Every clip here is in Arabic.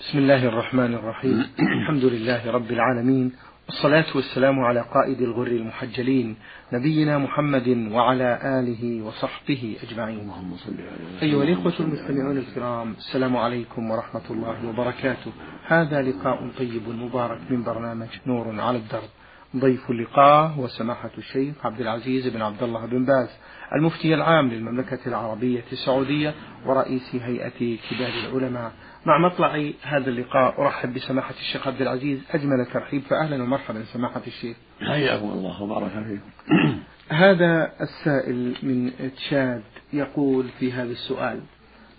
بسم الله الرحمن الرحيم. الحمد لله رب العالمين والصلاة والسلام على قائد الغر المحجلين نبينا محمد وعلى آله وصحبه أجمعين. اللهم صل أيها الإخوة المستمعون الكرام السلام عليكم ورحمة الله وبركاته. هذا لقاء طيب مبارك من برنامج نور على الدرب. ضيف اللقاء هو سماحة الشيخ عبد العزيز بن عبد الله بن باز المفتي العام للمملكة العربية السعودية ورئيس هيئة كبار العلماء. مع مطلع هذا اللقاء أرحب بسماحة الشيخ عبد العزيز أجمل ترحيب فأهلا ومرحبا سماحة الشيخ. حياكم الله وبارك فيكم. هذا السائل من تشاد يقول في هذا السؤال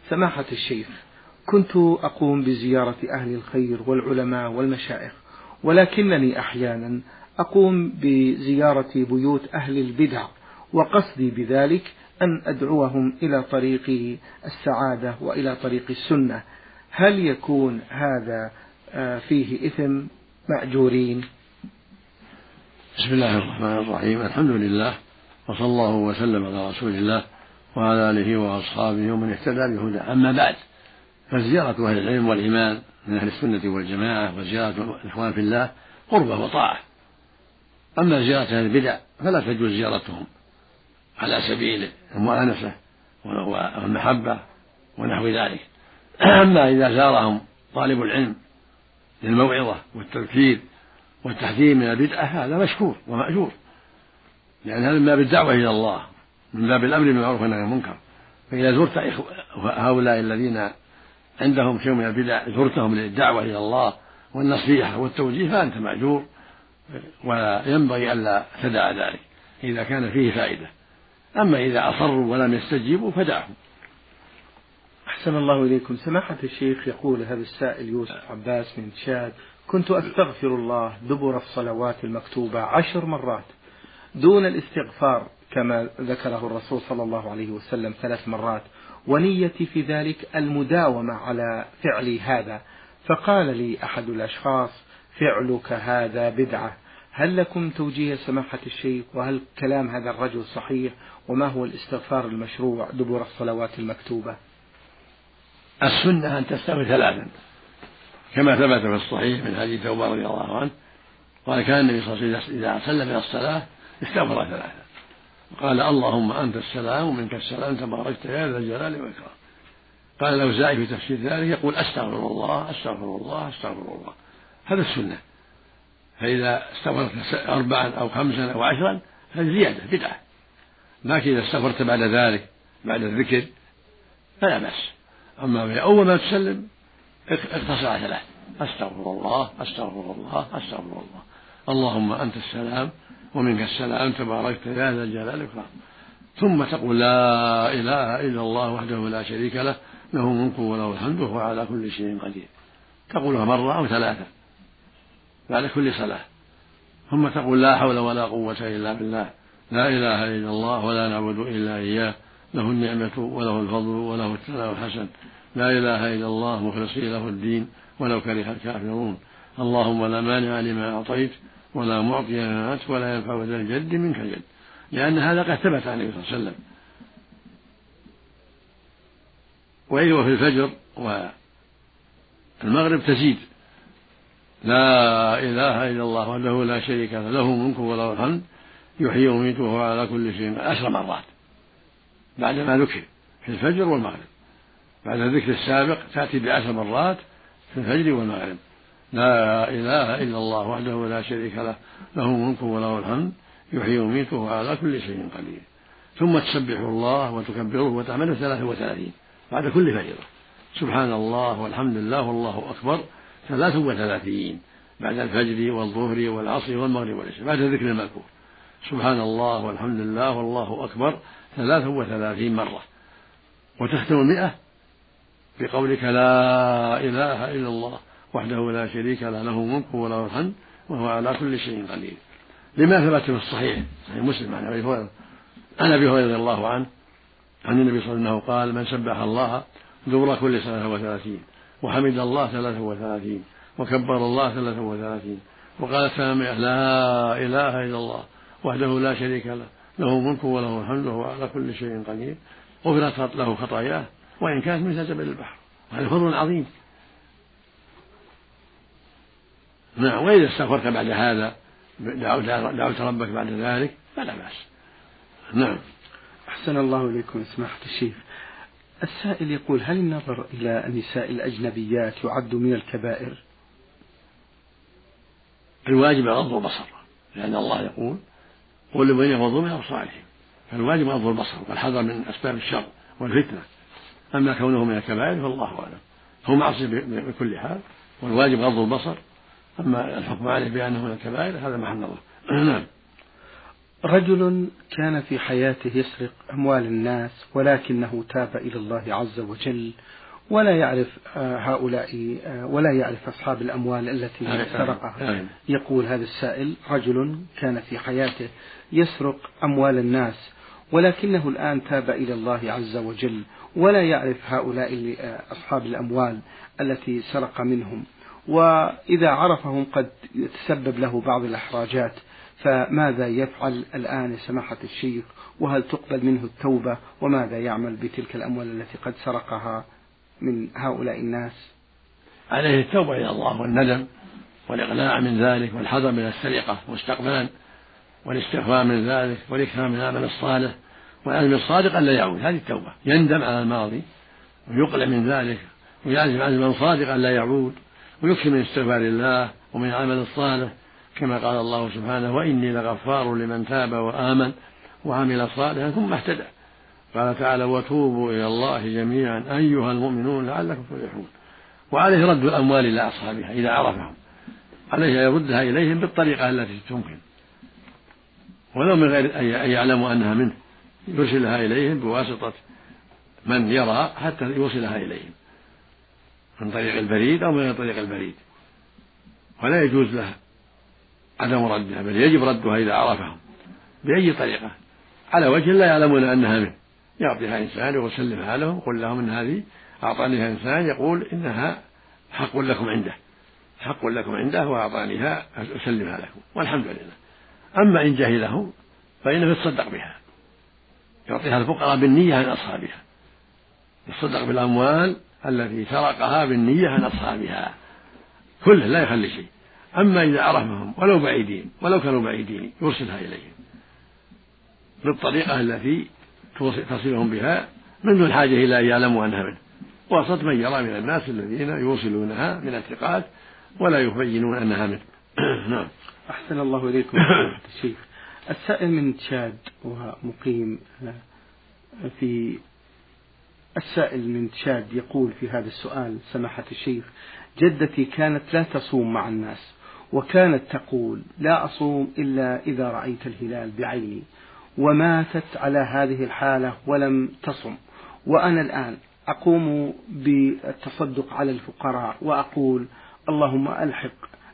سماحة الشيخ كنت أقوم بزيارة أهل الخير والعلماء والمشايخ ولكنني أحيانا أقوم بزيارة بيوت أهل البدع وقصدي بذلك أن أدعوهم إلى طريق السعادة وإلى طريق السنة. هل يكون هذا آه، فيه إثم مأجورين؟ بسم الله الرحمن الرحيم. الحمد لله وصلى الله وسلم على رسول الله وعلى آله وأصحابه ومن اهتدى بهدى. أما بعد فزيارة أهل العلم والإيمان من أهل السنة والجماعة وزيارة الإخوان في الله قربة وطاعة. أما زيارة أهل البدع فلا تجوز زيارتهم على سبيل المؤانسة والمحبة ونحو ذلك. أما إذا زارهم طالب العلم للموعظة والتذكير والتحذير من البدعة هذا مشكور ومأجور. لأن هذا من باب الدعوة إلى الله من باب الأمر بالمعروف والنهي عن المنكر. فإذا زرت هؤلاء الذين عندهم شيء من البدع زرتهم للدعوة إلى الله والنصيحة والتوجيه فأنت مأجور. وينبغي ألا تدع ذلك إذا كان فيه فائدة. أما إذا أصروا ولم يستجيبوا فدعهم. أحسن الله إليكم. سماحة الشيخ يقول هذا السائل يوسف عباس من تشاد كنت أستغفر الله دبر الصلوات المكتوبة عشر مرات دون الاستغفار كما ذكره الرسول صلى الله عليه وسلم ثلاث مرات ونيتي في ذلك المداومة على فعلي هذا فقال لي أحد الأشخاص فعلك هذا بدعة هل لكم توجيه سماحة الشيخ؟ وهل كلام هذا الرجل صحيح؟ وما هو الاستغفار المشروع دبر الصلوات المكتوبة؟ السنة أن تستغفر ثلاثا. كما ثبت في الصحيح من حديث عمر رضي الله عنه قال كان النبي صلى الله عليه وسلم إذا سلم من الصلاة استغفر ثلاثا. قال اللهم أنت السلام ومنك السلام تباركت يا ذا الجلال والإكرام. قال الأوزاعي في تفسير ذلك يقول أستغفر الله أستغفر الله أستغفر الله. هذا السنة. فإذا استغفرت أربعا أو خمسا أو عشرا هذه زيادة بدعة. لكن إذا استغفرت بعد ذلك بعد الذكر فلا بأس. أما أول ما تسلم اقتصر ثلاث أستغفر الله أستغفر الله أستغفر الله. اللهم أنت السلام ومنك السلام تباركت يا ذا الجلال والإكرام. ثم تقول لا إله إلا الله وحده لا شريك له له الملك وله الحمد وهو على كل شيء قدير. تقولها مرة أو ثلاثة بعد كل صلاة. ثم تقول لا حول ولا قوة إلا بالله لا إله إلا الله ولا نعبد إلا إياه. له النعمة وله الفضل وله الثناء الحسن. لا إله إلا الله مخلصين له الدين ولو كره الكافرون. اللهم لا مانع لما أعطيت ولا معطي لما ولا ينفع ذا الجد منك الجد. لأن هذا قد ثبت عن النبي صلى الله عليه وسلم وفي الفجر والمغرب تزيد. لا إله إلا الله وحده لا شريك له له الملك وله الحمد يحيي ويميت وهو على كل شيء عشر مرات. بعدما ذكر. في الفجر والمغرب. بعد الذكر السابق تأتي بعشر مرات في الفجر والمغرب. لا إله إلا الله وحده لا شريك له له الملك وله الحمد يحيي ويميت وهو على كل شيء قدير. ثم تسبح الله وتكبره وتحمده ثلاثة وثلاثين بعد كل فريضة سبحان الله والحمد لله والله أكبر. ثلاث وثلاثين بعد الفجر والظهر والعصر والمغرب والعشاء. بعد الذكر المذكور. سبحان الله والحمد لله والله أكبر. ثلاث وثلاثين مرة. وتختم المئة بقولك لا إله إلا الله وحده لا شريك له له الملك وله الحمد وهو على كل شيء قدير. لما ثبت في الصحيح صحيح مسلم عن أبي هريرة عن أبي هريرة رضي الله عنه عن النبي صلى الله عليه وسلم قال من سبح الله دبر كل سنة وثلاثين وحمد الله ثلاثة وثلاثين وكبر الله ثلاثة وثلاثين وقال ثامنة لا إله إلا الله وحده لا شريك له له ملك وله الحمد وهو على كل شيء قدير. غفرت له خطاياه وإن كانت مثل جبل البحر. وهذا فضل عظيم. نعم وإذا استغفرت بعد هذا دعوت ربك بعد ذلك فلا بأس. نعم. أحسن الله إليكم سماحة الشيخ. السائل يقول هل النظر إلى النساء الأجنبيات يعد من الكبائر؟ الواجب غض البصر لأن الله يقول قل لمن يغضوا من أبصارهم. فالواجب غض البصر والحذر من أسباب الشر والفتنة. أما كونه من الكبائر فالله أعلم. هو معصية بكل حال والواجب غض البصر. أما الحكم عليه بأنه من الكبائر هذا محل نظر نعم. رجل كان في حياته يسرق أموال الناس ولكنه تاب إلى الله عز وجل ولا يعرف آه، هؤلاء آه، ولا يعرف أصحاب الأموال التي سرقها. يقول هذا السائل رجل كان في حياته يسرق أموال الناس ولكنه الآن تاب إلى الله عز وجل ولا يعرف هؤلاء آه، أصحاب الأموال التي سرق منهم. وإذا عرفهم قد يتسبب له بعض الإحراجات فماذا يفعل الآن سماحة الشيخ؟ وهل تقبل منه التوبة؟ وماذا يعمل بتلك الأموال التي قد سرقها؟ من هؤلاء الناس؟ عليه التوبة إلى الله والندم والإقلاع من ذلك والحذر من السرقة مستقبلا والاستغفار من ذلك والإكثار من العمل الصالح والعزم الصادق ألا يعود. هذه التوبة. يندم على الماضي ويقلع من ذلك ويعزم عزما صادقا لا يعود ويكثر من استغفار الله ومن العمل الصالح. كما قال الله سبحانه وإني لغفار لمن تاب وآمن وعمل صالحا ثم اهتدى. قال تعالى وتوبوا إلى الله جميعا أيها المؤمنون لعلكم تفلحون. وعليه رد الأموال إلى أصحابها إذا عرفهم. عليه أن يردها إليهم بالطريقة التي تمكن. ولو من غير أن يعلموا أنها منه يرسلها إليهم بواسطة من يرى حتى يوصلها إليهم. من طريق البريد أو من غير طريق البريد. ولا يجوز له عدم ردها بل يجب ردها إذا عرفهم بأي طريقة. على وجه لا يعلمون أنها منه. يعطيها إنسان ويسلمها لهم يقول لهم إن هذه أعطانيها إنسان يقول إنها حق لكم عنده. حق لكم عنده وأعطانيها أسلمها لكم والحمد لله. أما إن جهله فإنه يتصدق بها. يعطيها الفقراء بالنية عن أصحابها. يتصدق بالأموال التي سرقها بالنية عن أصحابها. كله لا يخلي شيء. أما إذا عرفهم ولو بعيدين ولو كانوا بعيدين يرسلها إليهم. بالطريقة التي تصلهم بها من دون حاجة إلى أن يعلموا أنها منه وسط من يرى من الناس الذين يوصلونها من الثقات ولا يبينون أنها منه نعم. أحسن الله إليكم الشيخ. السائل من تشاد ومقيم في السائل من تشاد يقول في هذا السؤال سماحة الشيخ جدتي كانت لا تصوم مع الناس وكانت تقول لا أصوم إلا إذا رأيت الهلال بعيني. وماتت على هذه الحالة ولم تصم. وأنا الآن أقوم بالتصدق على الفقراء وأقول اللهم ألحق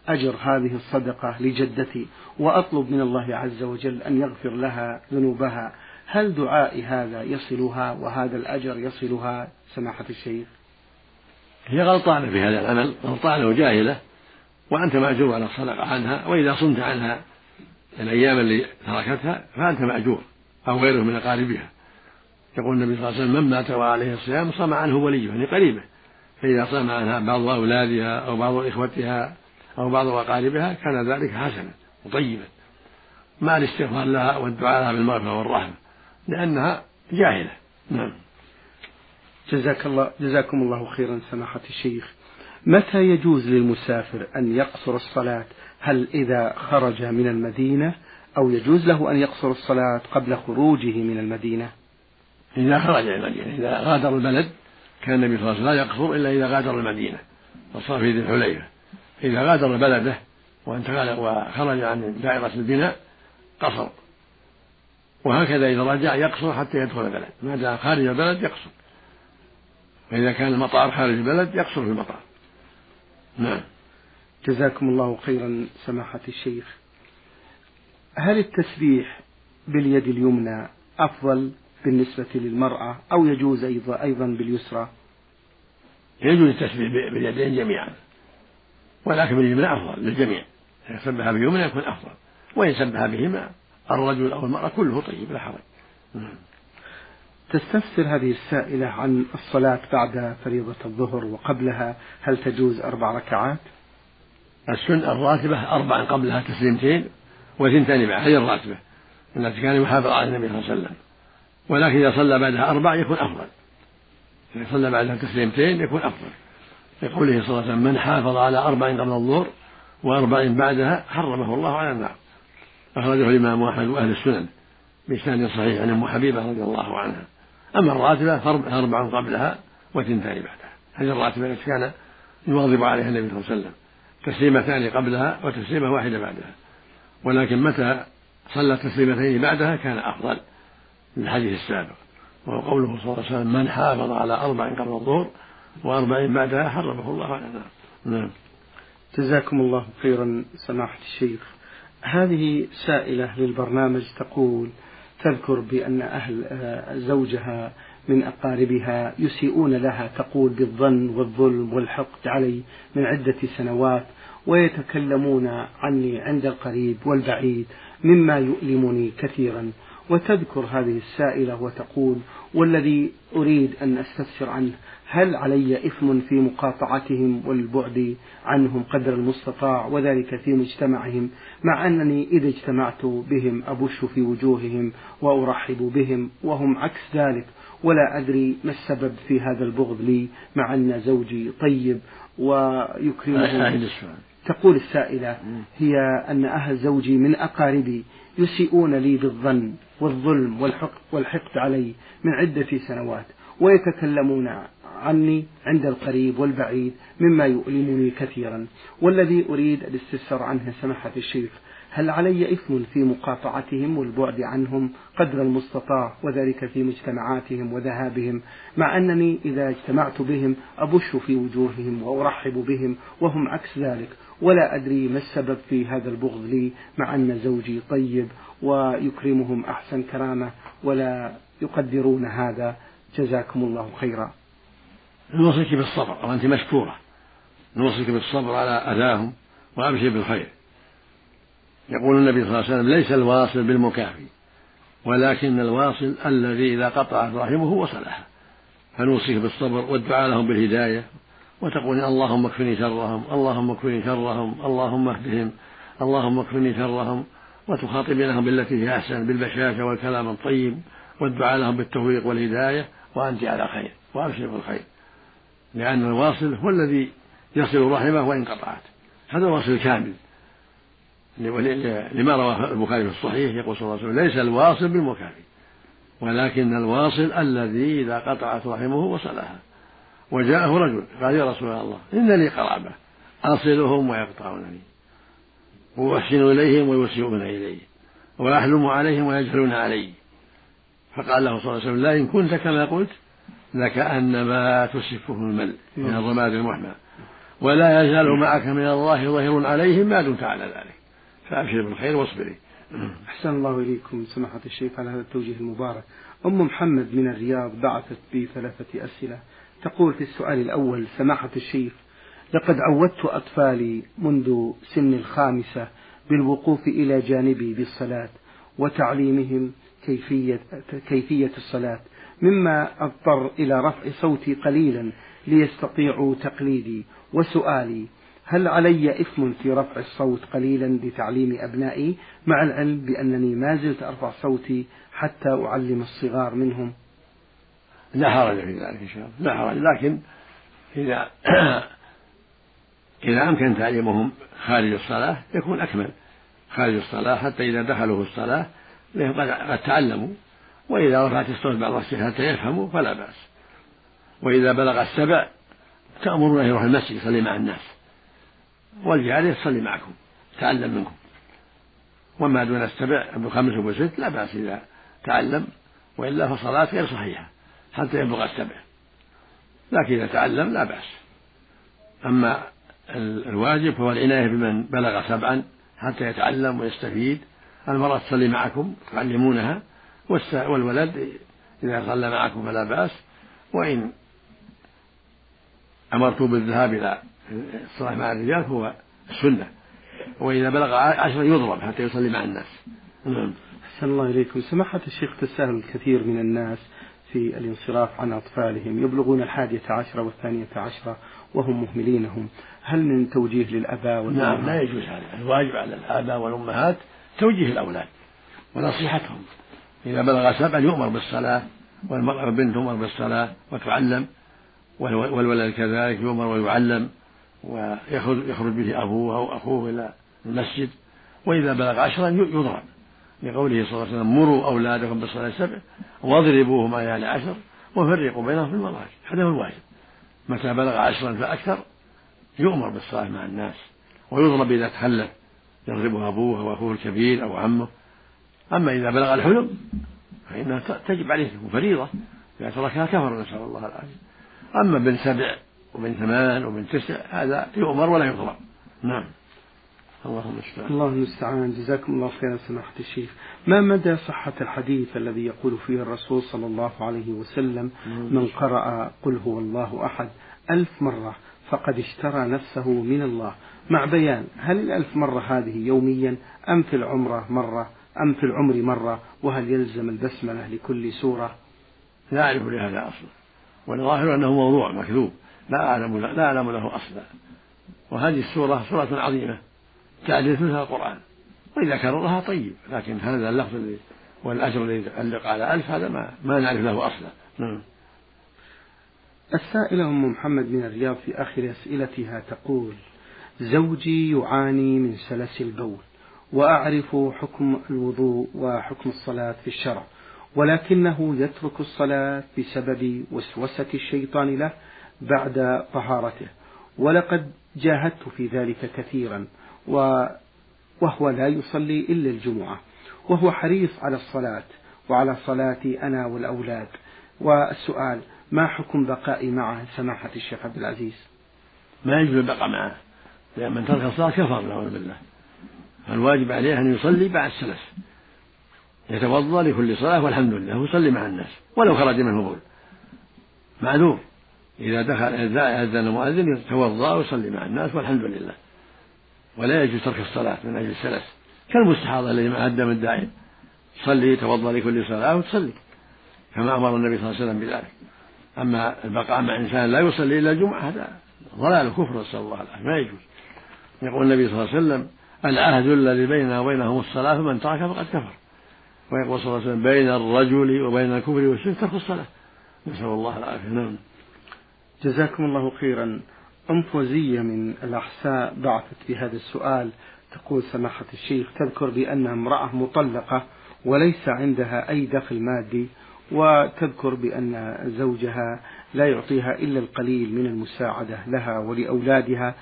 أجر هذه الصدقة لجدتي وأطلب من الله عز وجل أن يغفر لها ذنوبها. هل دعائي هذا يصلها وهذا الأجر يصلها؟ سماحة الشيخ. هي غلطانة في هذا العمل غلطانة وجاهلة وأنت مأجور على الصدقة عنها وإذا صمت عنها الأيام اللي تركتها فأنت مأجور أو غيره من أقاربها. يقول النبي صلى الله عليه وسلم من مات وعليه الصيام صام عنه وليه يعني قريبه. فإذا صام عنها بعض أولادها أو بعض إخوتها أو بعض أقاربها كان ذلك حسنا وطيبا. مع الاستغفار لها والدعاء لها بالمغفرة والرحمة لأنها جاهلة. نعم. جزاك الله جزاكم الله خيرا سماحة الشيخ. متى يجوز للمسافر أن يقصر الصلاة؟ هل إذا خرج من المدينة أو يجوز له أن يقصر الصلاة قبل خروجه من المدينة؟ إذا خرج من المدينة إذا غادر البلد كان النبي صلى الله عليه وسلم لا يقصر إلا إذا غادر المدينة وصار في ذي الحليفة. إذا غادر بلده وانتقل وخرج عن دائرة البناء قصر. وهكذا إذا رجع يقصر حتى يدخل البلد. ما دام خارج البلد يقصر. وإذا كان المطار خارج البلد يقصر في المطار. نعم جزاكم الله خيرا سماحة الشيخ هل التسبيح باليد اليمنى أفضل بالنسبة للمرأة أو يجوز أيضا أيضا باليسرى؟ يجوز التسبيح باليدين جميعا ولكن باليمنى أفضل للجميع إذا سبح باليمنى يكون أفضل وإن سبح بهما الرجل أو المرأة كله طيب لا حرج نعم. تستفسر هذه السائلة عن الصلاة بعد فريضة الظهر وقبلها هل تجوز أربع ركعات؟ السنة الراتبة أربعا قبلها تسليمتين وثنتين بعد هذه الراتبة التي كان يحافظ على النبي صلى الله عليه وسلم. ولكن إذا صلى بعدها أربع يكون أفضل. إذا صلى بعدها تسليمتين يكون أفضل. لقوله صلى الله عليه وسلم من حافظ على أربع قبل الظهر وأربع بعدها حرمه الله على النار. أخرجه الإمام أحمد وأهل السنن بإسناد صحيح عن أم حبيبة رضي الله عنها أما الراتبة فأربع قبلها وثنتان بعدها. هذه الراتبة التي كان يواظب عليها النبي صلى الله عليه وسلم. تسليمتان قبلها وتسليمة واحدة بعدها. ولكن متى صلى تسليمتين بعدها كان أفضل من الحديث السابق. وهو قوله صلى الله عليه وسلم من حافظ على أربع قبل الظهر وأربع بعدها حرمه الله على النار. نعم. جزاكم الله خيرا سماحة الشيخ. هذه سائلة للبرنامج تقول تذكر بأن أهل آه، زوجها من أقاربها يسيئون لها تقول بالظن والظلم والحقد علي من عدة سنوات ويتكلمون عني عند القريب والبعيد مما يؤلمني كثيرا. وتذكر هذه السائلة وتقول والذي أريد أن أستفسر عنه هل علي إثم في مقاطعتهم والبعد عنهم قدر المستطاع وذلك في مجتمعهم مع أنني إذا اجتمعت بهم أبش في وجوههم وأرحب بهم وهم عكس ذلك ولا أدري ما السبب في هذا البغض لي مع أن زوجي طيب ويكرمه. تقول السائلة هي أن أهل زوجي من أقاربي يسيئون لي بالظن والظلم والحقد علي من عدة سنوات ويتكلمون عني عند القريب والبعيد مما يؤلمني كثيرا. والذي أريد الاستفسار عنه سماحة الشيخ هل علي إثم في مقاطعتهم والبعد عنهم قدر المستطاع وذلك في مجتمعاتهم وذهابهم مع أنني إذا اجتمعت بهم أبش في وجوههم وأرحب بهم وهم عكس ذلك؟ ولا أدري ما السبب في هذا البغض لي مع أن زوجي طيب ويكرمهم أحسن كرامة ولا يقدرون هذا. جزاكم الله خيرا. نوصيك بالصبر وأنت مشكورة. نوصيك بالصبر على أذاهم وأبشر بالخير. يقول النبي صلى الله عليه وسلم ليس الواصل بالمكافي ولكن الواصل الذي إذا قطعت رحمه وصلها فنوصيك بالصبر والدعاء لهم بالهداية وتقول اللهم اكفني شرهم اللهم اكفني شرهم اللهم اهدهم اللهم اكفني شرهم وتخاطبينهم بالتي هي أحسن بالبشاشة والكلام الطيب والدعاء لهم بالتوفيق والهداية وأنت على خير وأبشر بالخير. لأن الواصل هو الذي يصل رحمه وإن قطعت. هذا الواصل الكامل لما رواه البخاري في الصحيح يقول صلى الله عليه وسلم ليس الواصل بالمكافي ولكن الواصل الذي إذا قطعت رحمه وصلها. وجاءه رجل قال يا رسول الله إن لي قرابة أصلهم ويقطعونني وأحسن إليهم ويسيئون إلي وأحلم عليهم ويجهلون علي. فقال له صلى الله عليه وسلم لا إن كنت كما قلت لكأنما تسفه المل من الرماد المحمى. ولا يزال معك من الله ظهير عليهم ما دمت على ذلك. فأبشر بالخير واصبري. أحسن الله إليكم. سماحة الشيخ على هذا التوجيه المبارك. أم محمد من الرياض بعثت بي ثلاثة أسئلة. تقول في السؤال الأول سماحة الشيخ لقد عودت أطفالي منذ سن الخامسة بالوقوف إلى جانبي بالصلاة وتعليمهم كيفية, كيفية الصلاة مما أضطر إلى رفع صوتي قليلا ليستطيعوا تقليدي وسؤالي هل علي إثم في رفع الصوت قليلا لتعليم أبنائي مع العلم بأنني ما زلت أرفع صوتي حتى أعلم الصغار منهم؟ لا حرج في ذلك إن شاء الله. لا حرج. لكن إذا إذا أمكن تعليمهم خارج الصلاة يكون أكمل. خارج الصلاة حتى إذا دخلوا في الصلاة قد تعلموا. وإذا رفعت الصوت بعض الشيء حتى يفهموا فلا بأس. وإذا بلغ السبع تأمرونه يروح المسجد يصلي مع الناس. والجارية تصلي معكم. تعلم منكم. وما دون السبع أبو خمس أبو ست لا بأس إذا تعلم. وإلا فصلاة غير صحيحة. حتى يبلغ السبع. لكن إذا تعلم لا بأس. أما الواجب هو العناية بمن بلغ سبعا حتى يتعلم ويستفيد. المرأة تصلي معكم تعلمونها والولد إذا صلى معكم فلا بأس. وإن أمرتم بالذهاب إلى الصلاة مع الرجال هو السنة. وإذا بلغ عشرة يضرب حتى يصلي مع الناس. نعم. أحسن الله إليكم. سماحة الشيخ تساهل الكثير من الناس. في الانصراف عن أطفالهم يبلغون الحادية عشرة والثانية عشرة وهم مهملينهم هل من توجيه للآباء والأمهات؟ نعم لا يجوز هذا. الواجب على الآباء والأمهات توجيه الأولاد ونصيحتهم. إذا بلغ سبعا يؤمر بالصلاة والمرأة البنت تؤمر بالصلاة وتعلم والولد كذلك يؤمر ويعلم ويخرج به أبوه أو أخوه إلى المسجد وإذا بلغ عشرا يضرب. لقوله صلى الله عليه وسلم مروا أولادكم بالصلاة سبع واضربوهم عيال عشر وفرقوا بينهم في المضاجع هذا هو الواجب. متى بلغ عشرا فأكثر يؤمر بالصلاة مع الناس ويضرب إذا تخلف يضربه أبوه أو أخوه الكبير أو عمه. أما إذا بلغ الحلم فإنها تجب عليه فريضة إذا تركها كفر نسأل الله العافية. أما بن سبع وبن ثمان وبن تسع هذا يؤمر ولا يضرب. نعم. الله المستعان الله المستعان جزاكم الله خيرا سماحة الشيخ. ما مدى صحة الحديث الذي يقول فيه الرسول صلى الله عليه وسلم من قرأ قل هو الله أحد ألف مرة فقد اشترى نفسه من الله؟ مع بيان هل الألف مرة هذه يوميا أم في العمرة مرة أم في العمر مرة؟ وهل يلزم البسملة لكل سورة؟ لا أعرف لهذا أصلا. والظاهر أنه موضوع مكذوب. لا أعلم لا أعلم له أصلا. وهذه السورة سورة عظيمة. تعدل مثلها القرآن. وإذا كررها طيب لكن هذا اللفظ الذي والأجر الذي يعلق على ألف هذا ما, ما نعرف له أصلا. نعم. السائلة أم محمد من الرياض في آخر أسئلتها تقول زوجي يعاني من سلس البول وأعرف حكم الوضوء وحكم الصلاة في الشرع ولكنه يترك الصلاة بسبب وسوسة الشيطان له بعد طهارته ولقد جاهدت في ذلك كثيرا وهو لا يصلي إلا الجمعة. وهو حريص على الصلاة وعلى صلاتي أنا والأولاد. والسؤال ما حكم بقائي معه؟ سماحة الشيخ عبد العزيز. ما يجوز البقاء معه لأن من ترك الصلاة كفر نعوذ بالله. الواجب عليه أن يصلي بعد السلف. يتوضأ لكل صلاة والحمد لله ويصلي مع الناس. ولو خرج منه بول معذور. إذا دخل إذا أذن المؤذن يتوضأ ويصلي مع الناس والحمد لله. ولا يجوز ترك الصلاة من أجل السلف. كالمستحاضة الذي مع الدم الدائم تصلي يتوضأ لكل صلاة وتصلي. كما أمر النبي صلى الله عليه وسلم بذلك. أما البقاء مع إنسان لا يصلي إلا الجمعة هذا ضلال كفر نسأل الله العافية. ما يجوز. يقول النبي صلى الله عليه وسلم العهد الذي بيننا وبينهم الصلاة فمن ترك فقد كفر. ويقول صلى الله عليه وسلم بين الرجل وبين الكفر والشرك ترك الصلاة. نسأل الله العافية. نعم. جزاكم الله خيرا. أم فوزية من الأحساء بعثت بهذا السؤال. تقول سماحة الشيخ تذكر بأنها امرأة مطلقة وليس عندها أي دخل مادي وتذكر بأن زوجها لا يعطيها إلا القليل من المساعدة لها ولأولادها.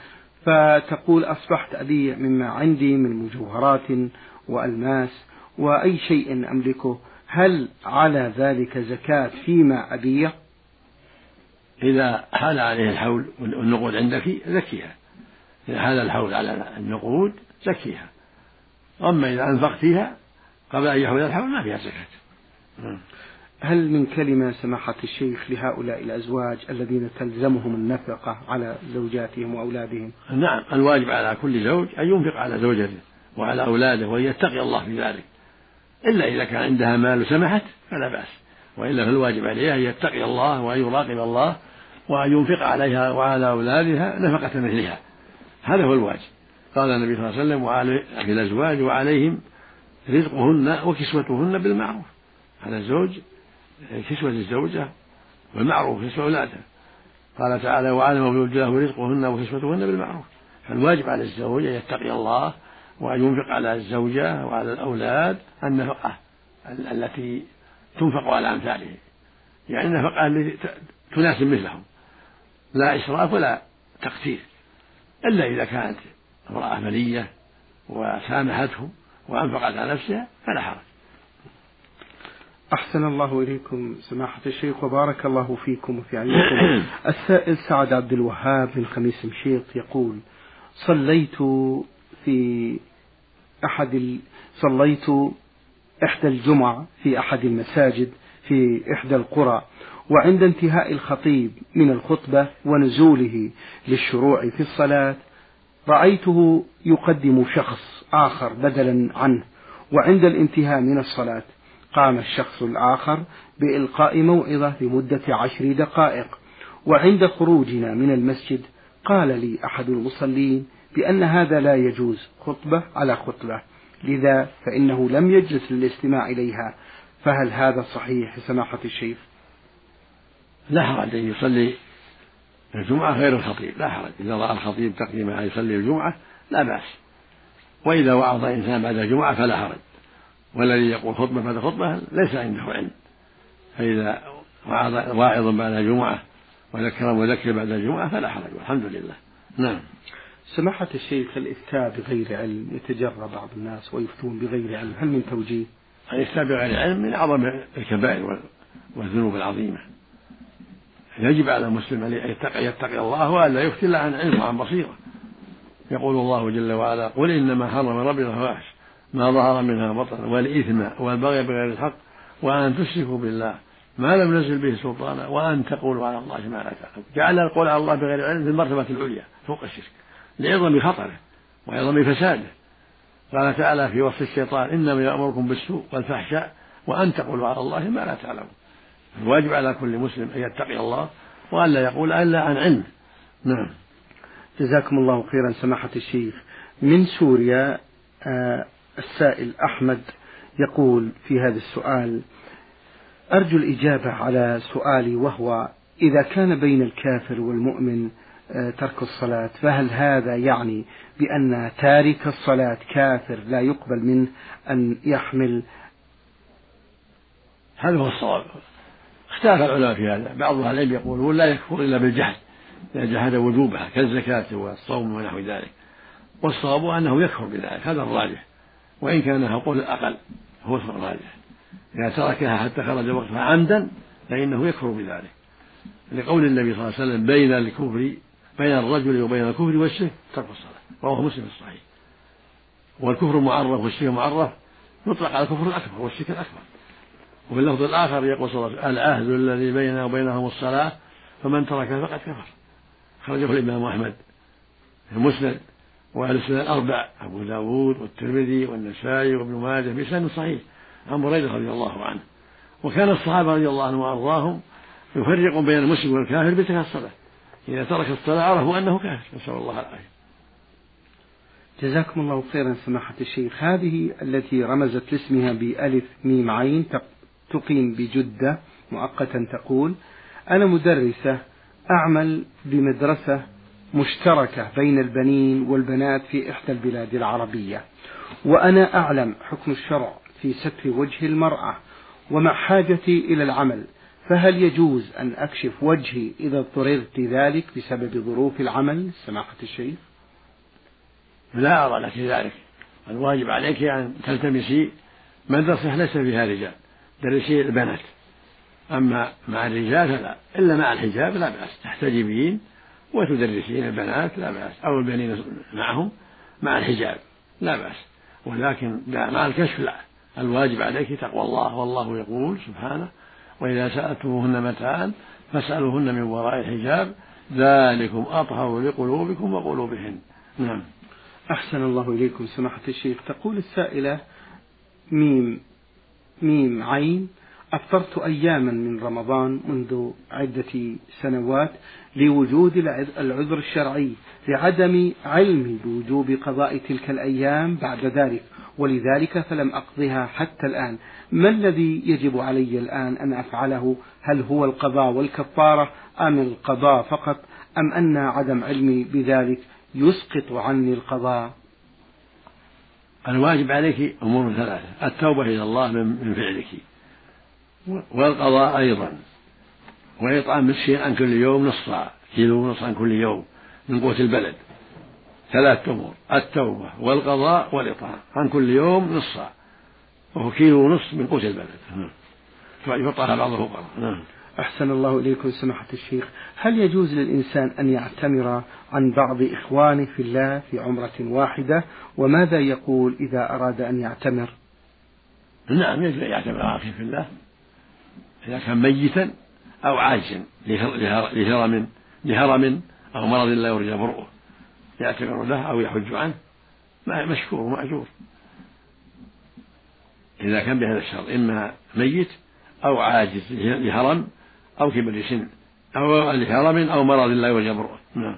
فتقول أصبحت أبيع مما عندي من مجوهرات وألماس وأي شيء أملكه. هل على ذلك زكاة فيما أبيع إذا حال عليه الحول والنقود عندك زكيها. إذا حال الحول على النقود زكيها. أما إذا أنفقت فيها قبل أن يحول الحول ما فيها زكاة. هل من كلمة سماحة الشيخ لهؤلاء الأزواج الذين تلزمهم النفقة على زوجاتهم وأولادهم؟ نعم الواجب على كل زوج أن ينفق على زوجته وعلى أولاده وأن يتقي الله في ذلك. إلا إذا كان عندها مال سمحت فلا بأس. وإلا فالواجب عليها أن يتقي الله وأن يراقب الله وأن ينفق عليها وعلى أولادها نفقة مثلها. هذا هو الواجب. قال النبي صلى الله عليه وسلم وعلى في الأزواج وعليهم رزقهن وكسوتهن بالمعروف. على الزوج كسوة الزوجة والمعروف كسوة أولادها قال تعالى وعلى مولود له رزقهن وكسوتهن بالمعروف. فالواجب على الزوج أن يتقي الله وأن ينفق على الزوجة وعلى الأولاد النفقة التي تنفق على أمثالهم يعني النفقة التي تناسب مثلهم. لا إسراف ولا تقتير إلا إذا كانت امرأة ملية وسامحتهم وأنفقت على نفسها فلا حرج. أحسن الله إليكم سماحة الشيخ وبارك الله فيكم وفي علمكم السائل سعد عبد الوهاب من خميس مشيط يقول صليت في أحد. صليت إحدى الجمع في أحد المساجد في إحدى القرى وعند انتهاء الخطيب من الخطبة ونزوله للشروع في الصلاة رأيته يقدم شخص آخر بدلا عنه وعند الانتهاء من الصلاة قام الشخص الآخر بإلقاء موعظة لمدة عشر دقائق وعند خروجنا من المسجد قال لي أحد المصلين بأن هذا لا يجوز خطبة على خطبة. لذا فإنه لم يجلس للاستماع إليها. فهل هذا صحيح سماحة الشيخ؟ لا حرج أن يصلي الجمعة غير الخطيب لا حرج. إذا رأى الخطيب تقديم أن يصلي الجمعة لا بأس. وإذا وعظ إنسان بعد الجمعة فلا حرج. والذي يقول خطبة بعد خطبة ليس عنده علم. فإذا وعظ واعظ بعد الجمعة وذكر مذكر بعد الجمعة فلا حرج والحمد لله. نعم. سماحة الشيخ الإفتاء بغير علم يتجرى بعض الناس ويفتون بغير علم هل من توجيه؟ الإفتاء بغير علم من أعظم الكبائر والذنوب العظيمة. يجب على المسلم أن يتقي, يتقي الله وألا يفتي إلا عن علم وعن بصيرة. يقول الله جل وعلا قل إنما حرم ربي الفواحش ما ظهر منها بطن والإثم والبغي بغير الحق وأن تشركوا بالله ما لم ينزل به سلطانا وأن تقولوا على الله ما لا تعلمون جعل القول على الله بغير علم في المرتبة العليا فوق الشرك. لعظم خطره وعظم فساده. قال تعالى في وصف الشيطان إنما يأمركم بالسوء والفحشاء وأن تقولوا على الله ما لا تعلمون. الواجب على كل مسلم أن يتقي الله وألا يقول إلا عن علم. نعم. جزاكم الله خيرا سماحة الشيخ. من سوريا آه السائل أحمد يقول في هذا السؤال أرجو الإجابة على سؤالي وهو إذا كان بين الكافر والمؤمن ترك الصلاة. فهل هذا يعني بأن تارك الصلاة كافر لا يقبل منه أن يحمل؟ هذا هو الصواب. اختلف العلماء في هذا. بعض أهل العلم يقولون لا يكفر إلا بالجهل إذا جحد وجوبها كالزكاة والصوم ونحو ذلك. والصواب أنه يكفر بذلك هذا الراجح. وإن كان القول الاقل هو الراجح. إذا تركها حتى خرج وقتها عمدا فإنه يكفر بذلك. لقول النبي صلى الله عليه وسلم بين الكفر بين الرجل وبين الكفر والشرك ترك الصلاة. رواه مسلم الصحيح. والكفر معرف والشرك معرف يطلق على الكفر الأكبر والشرك الأكبر. وفي اللفظ الآخر يقول صلى الله عليه وسلم العهد الذي بيننا وبينهم الصلاة فمن تركها فقد كفر. خرجه الإمام أحمد في المسند وأهل السنة الأربع أبو داود والترمذي والنسائي وابن ماجه بسند صحيح عن بريدة رضي الله عنه. وكان الصحابة رضي الله عنهم وأرضاهم يفرقون بين المسلم والكافر بترك الصلاة. إذا ترك الصلاة عرفوا أنه كافر. نسأل الله العافية. جزاكم الله خيرا سماحة الشيخ. هذه التي رمزت لاسمها بألف ميم عين تقيم بجدة مؤقتا تقول أنا مدرسة أعمل بمدرسة مشتركة بين البنين والبنات في إحدى البلاد العربية وأنا أعلم حكم الشرع في ستر وجه المرأة ومع حاجتي إلى العمل. فهل يجوز أن أكشف وجهي إذا اضطررت ذلك بسبب ظروف العمل؟ سماحة الشيخ. لا أرى لك ذلك. الواجب عليك أن تلتمسي. مدرسة ليس فيها رجال درسي البنات. أما مع الرجال فلا إلا مع الحجاب لا بأس. تحتجبين وتدرسين البنات لا بأس. أو البنين معهم مع الحجاب لا بأس. ولكن مع الكشف لا. الواجب عليك تقوى الله والله يقول سبحانه وإذا سألتموهن متاعا فاسألوهن من وراء الحجاب ذلكم أطهر لقلوبكم وقلوبهن. نعم. أحسن الله إليكم سماحة الشيخ. تقول السائلة ميم ميم عين أفطرت أياما من رمضان منذ عدة سنوات لوجود العذر الشرعي لعدم علمي بوجوب قضاء تلك الأيام بعد ذلك ولذلك فلم أقضها حتى الآن. ما الذي يجب علي الآن أن أفعله؟ هل هو القضاء والكفارة أم القضاء فقط؟ أم أن عدم علمي بذلك يسقط عني القضاء؟ الواجب عليك أمور ثلاثة التوبة إلى الله من فعلك. والقضاء أيضا. وإطعام مسكين عن كل يوم نص صاع كيلو ونص عن كل يوم من قوت البلد. ثلاثة أمور التوبة والقضاء والإطعام عن كل يوم نص صاع وهو كيلو ونص من قوت البلد. يعطاها بعض الفقراء نعم أحسن الله إليكم سماحة الشيخ. هل يجوز للإنسان أن يعتمر عن بعض إخوانه في الله في عمرة واحدة؟ وماذا يقول إذا أراد أن يعتمر؟ نعم يجوز أن يعتمر أخي في الله. إذا كان ميتا أو عاجزا لهرم لهرم أو مرض لا يرجى برؤه يعتمر له أو يحج عنه مشكور ومأجور إذا كان بهذا الشرط إما ميت أو عاجز لهرم أو كبر سن أو لهرم أو مرض لا يرجى برؤه نعم.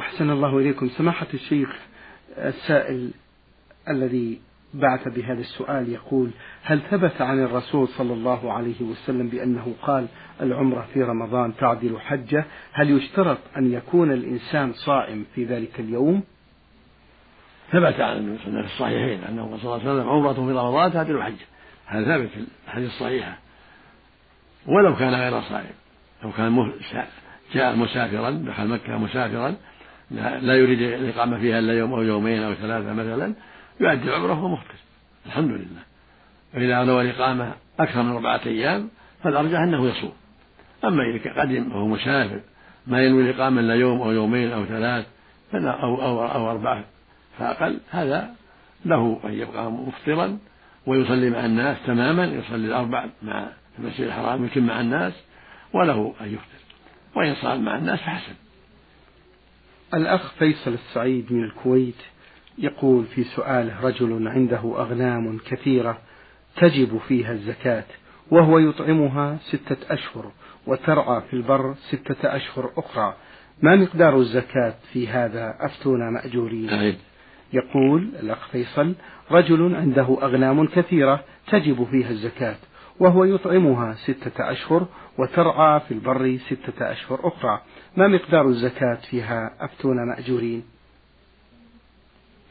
أحسن الله إليكم. سماحة الشيخ السائل الذي بعث بهذا السؤال يقول هل ثبت عن الرسول صلى الله عليه وسلم بأنه قال العمرة في رمضان تعدل حجة؟ هل يشترط أن يكون الإنسان صائم في ذلك اليوم؟ ثبت عن في الصحيحين أنه صلى الله عليه وسلم عمرة في رمضان تعدل حجة. هذا ثابت في الحديث الصحيحة؟ ولو كان غير صائم لو كان جاء مسافرا دخل مكة مسافرا لا يريد الإقامة فيها إلا يوم أو يومين أو ثلاثة مثلا يؤدي العمرة وهو مفطر الحمد لله. وإذا نوى الإقامة أكثر من أربعة أيام فالأرجح أنه يصوم. أما إذا قدم وهو مسافر ما ينوي الإقامة إلا يوم أو يومين أو ثلاث أو أو أو أربعة فأقل هذا له أن يبقى مفطرا ويصلي مع الناس تماما يصلي الأربع مع المسجد الحرام يتم مع الناس وله أن يفطر. وإن صام مع الناس فحسن. الأخ فيصل السعيد من الكويت. يقول في سؤاله رجل عنده أغنام كثيرة تجب فيها الزكاة وهو يطعمها ستة أشهر وترعى في البر ستة أشهر أخرى. ما مقدار الزكاة في هذا؟ أفتونا مأجورين. يقول الأخ فيصل رجل عنده أغنام كثيرة تجب فيها الزكاة وهو يطعمها ستة أشهر وترعى في البر ستة أشهر أخرى. ما مقدار الزكاة فيها؟ أفتونا مأجورين.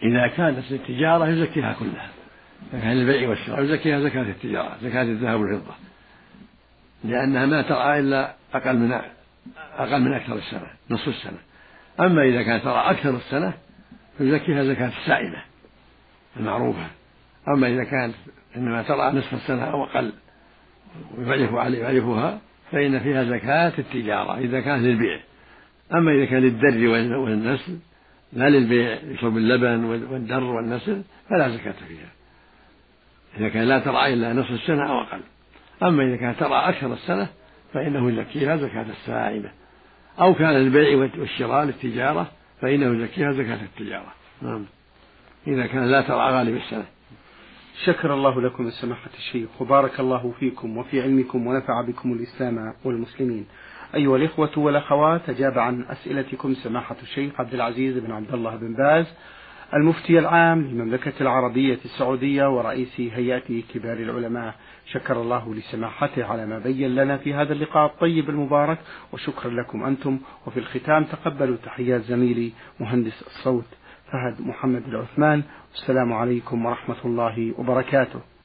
إذا كانت للتجارة يزكيها كلها. إذا كان للبيع والشراء يزكيها زكاة التجارة زكاة الذهب والفضة. لأنها ما ترعى إلا أقل من أقل من أكثر السنة نصف السنة. أما إذا كانت ترعى أكثر السنة يزكيها زكاة السائمة المعروفة. أما إذا كانت إنما ترعى نصف السنة أو أقل ويعرف يعرفها فإن فيها زكاة التجارة إذا كانت للبيع. أما إذا كان للدر والنسل لا للبيع لشرب اللبن والدر والنسل فلا زكاة فيها. إذا كان لا ترعى إلا نصف السنة أو أقل. أما إذا كانت ترعى أكثر السنة فإنه يزكيها زكاة السائمة أو كان للبيع والشراء للتجارة فإنه يزكيها زكاة التجارة. نعم. إذا كان لا ترعى غالب السنة. شكر الله لكم سماحة الشيخ وبارك الله فيكم وفي علمكم ونفع بكم الإسلام والمسلمين. أيها الإخوة والأخوات أجاب عن أسئلتكم سماحة الشيخ عبد العزيز بن عبد الله بن باز المفتي العام للمملكة العربية السعودية ورئيس هيئة كبار العلماء. شكر الله لسماحته على ما بين لنا في هذا اللقاء الطيب المبارك وشكرا لكم أنتم. وفي الختام تقبلوا تحيات زميلي مهندس الصوت فهد محمد العثمان. والسلام عليكم ورحمة الله وبركاته.